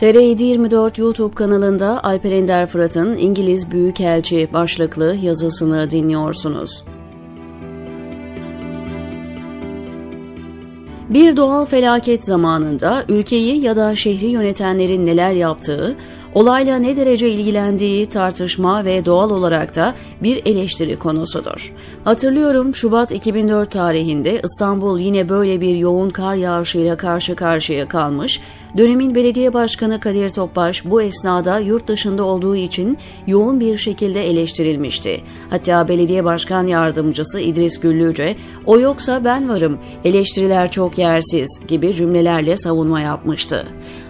TR724 YouTube kanalında Alper Ender Fırat'ın İngiliz Büyükelçi başlıklı yazısını dinliyorsunuz. Bir doğal felaket zamanında ülkeyi ya da şehri yönetenlerin neler yaptığı, olayla ne derece ilgilendiği tartışma ve doğal olarak da bir eleştiri konusudur. Hatırlıyorum Şubat 2004 tarihinde İstanbul yine böyle bir yoğun kar yağışıyla karşı karşıya kalmış, dönemin belediye başkanı Kadir Topbaş bu esnada yurt dışında olduğu için yoğun bir şekilde eleştirilmişti. Hatta belediye başkan yardımcısı İdris Güllüce, o yoksa ben varım, eleştiriler çok yersiz gibi cümlelerle savunma yapmıştı.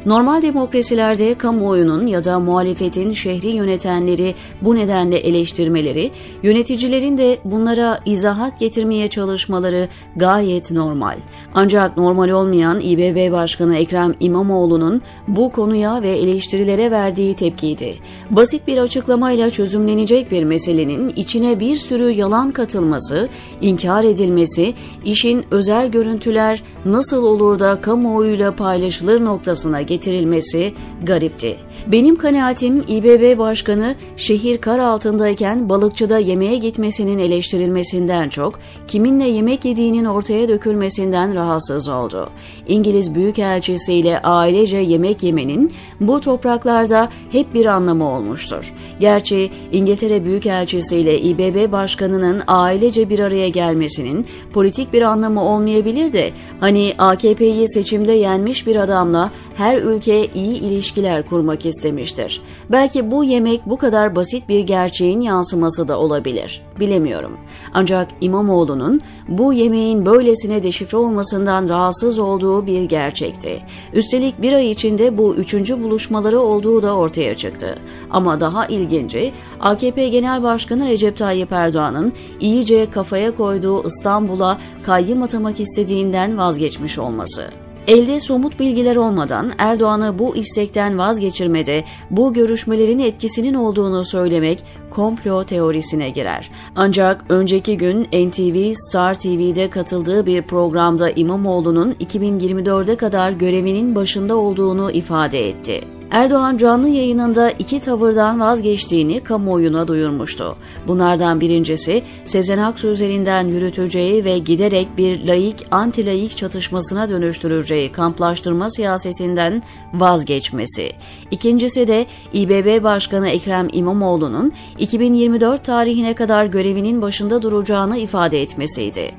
Normal demokrasilerde kamuoyunun ya da muhalefetin şehri yönetenleri bu nedenle eleştirmeleri, yöneticilerin de bunlara izahat getirmeye çalışmaları gayet normal. Ancak normal olmayan İBB Başkanı Ekrem İmamoğlu'nun bu konuya ve eleştirilere verdiği tepkiydi. Basit bir açıklamayla çözümlenecek bir meselenin içine bir sürü yalan katılması, inkar edilmesi, işin özel görüntüler nasıl olur da kamuoyuyla paylaşılır noktasına getirilmesi garipti. Benim kanaatim İBB Başkanı şehir kar altındayken balıkçıda yemeğe gitmesinin eleştirilmesinden çok kiminle yemek yediğinin ortaya dökülmesinden rahatsız oldu. İngiliz Büyükelçisi ile ailece yemek yemenin bu topraklarda hep bir anlamı olmuştur. Gerçi İngiltere Büyükelçisi ile İBB Başkanı'nın ailece bir araya gelmesinin politik bir anlamı olmayabilir de hani AKP'yi seçimde yenmiş bir adamla her ülke iyi ilişkiler kurmak istemiştir. Belki bu yemek bu kadar basit bir gerçeğin yansıması da olabilir. Bilemiyorum. Ancak İmamoğlu'nun bu yemeğin böylesine deşifre olmasından rahatsız olduğu bir gerçekti. Üstelik bir ay içinde bu üçüncü buluşmaları olduğu da ortaya çıktı. Ama daha ilginci AKP Genel Başkanı Recep Tayyip Erdoğan'ın iyice kafaya koyduğu İstanbul'a kayyım atamak istediğinden vazgeçmiş olması. Elde somut bilgiler olmadan Erdoğan'ı bu istekten vazgeçirmede bu görüşmelerin etkisinin olduğunu söylemek komplo teorisine girer. Ancak önceki gün NTV Star TV'de katıldığı bir programda İmamoğlu'nun 2024'e kadar görevinin başında olduğunu ifade etti. Erdoğan canlı yayınında iki tavırdan vazgeçtiğini kamuoyuna duyurmuştu. Bunlardan birincisi Sezen Aksu üzerinden yürüteceği ve giderek bir laik anti-laik çatışmasına dönüştüreceği kamplaştırma siyasetinden vazgeçmesi. İkincisi de İBB Başkanı Ekrem İmamoğlu'nun 2024 tarihine kadar görevinin başında duracağını ifade etmesiydi.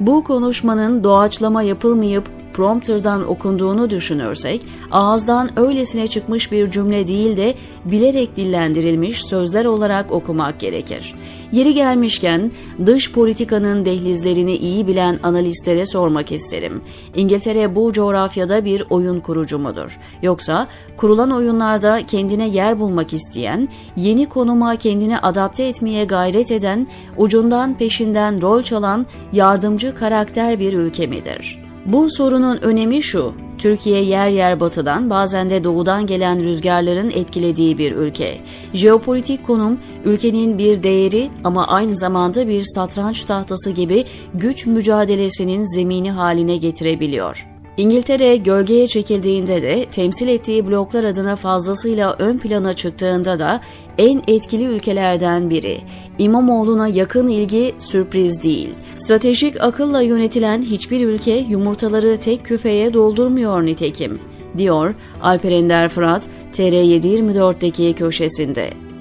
Bu konuşmanın doğaçlama yapılmayıp prompterdan okunduğunu düşünürsek, ağızdan öylesine çıkmış bir cümle değil de bilerek dillendirilmiş sözler olarak okumak gerekir. Yeri gelmişken dış politikanın dehlizlerini iyi bilen analistlere sormak isterim. İngiltere bu coğrafyada bir oyun kurucu mudur? Yoksa kurulan oyunlarda kendine yer bulmak isteyen, yeni konuma kendini adapte etmeye gayret eden, ucundan peşinden rol çalan yardımcı karakter bir ülke midir?'' Bu sorunun önemi şu, Türkiye yer yer batıdan bazen de doğudan gelen rüzgarların etkilediği bir ülke. Jeopolitik konum ülkenin bir değeri ama aynı zamanda bir satranç tahtası gibi güç mücadelesinin zemini haline getirebiliyor. İngiltere gölgeye çekildiğinde de temsil ettiği bloklar adına fazlasıyla ön plana çıktığında da en etkili ülkelerden biri. İmamoğlu'na yakın ilgi sürpriz değil. Stratejik akılla yönetilen hiçbir ülke yumurtaları tek küfeye doldurmuyor nitekim, diyor Alper Ender Fırat TR724'deki köşesinde.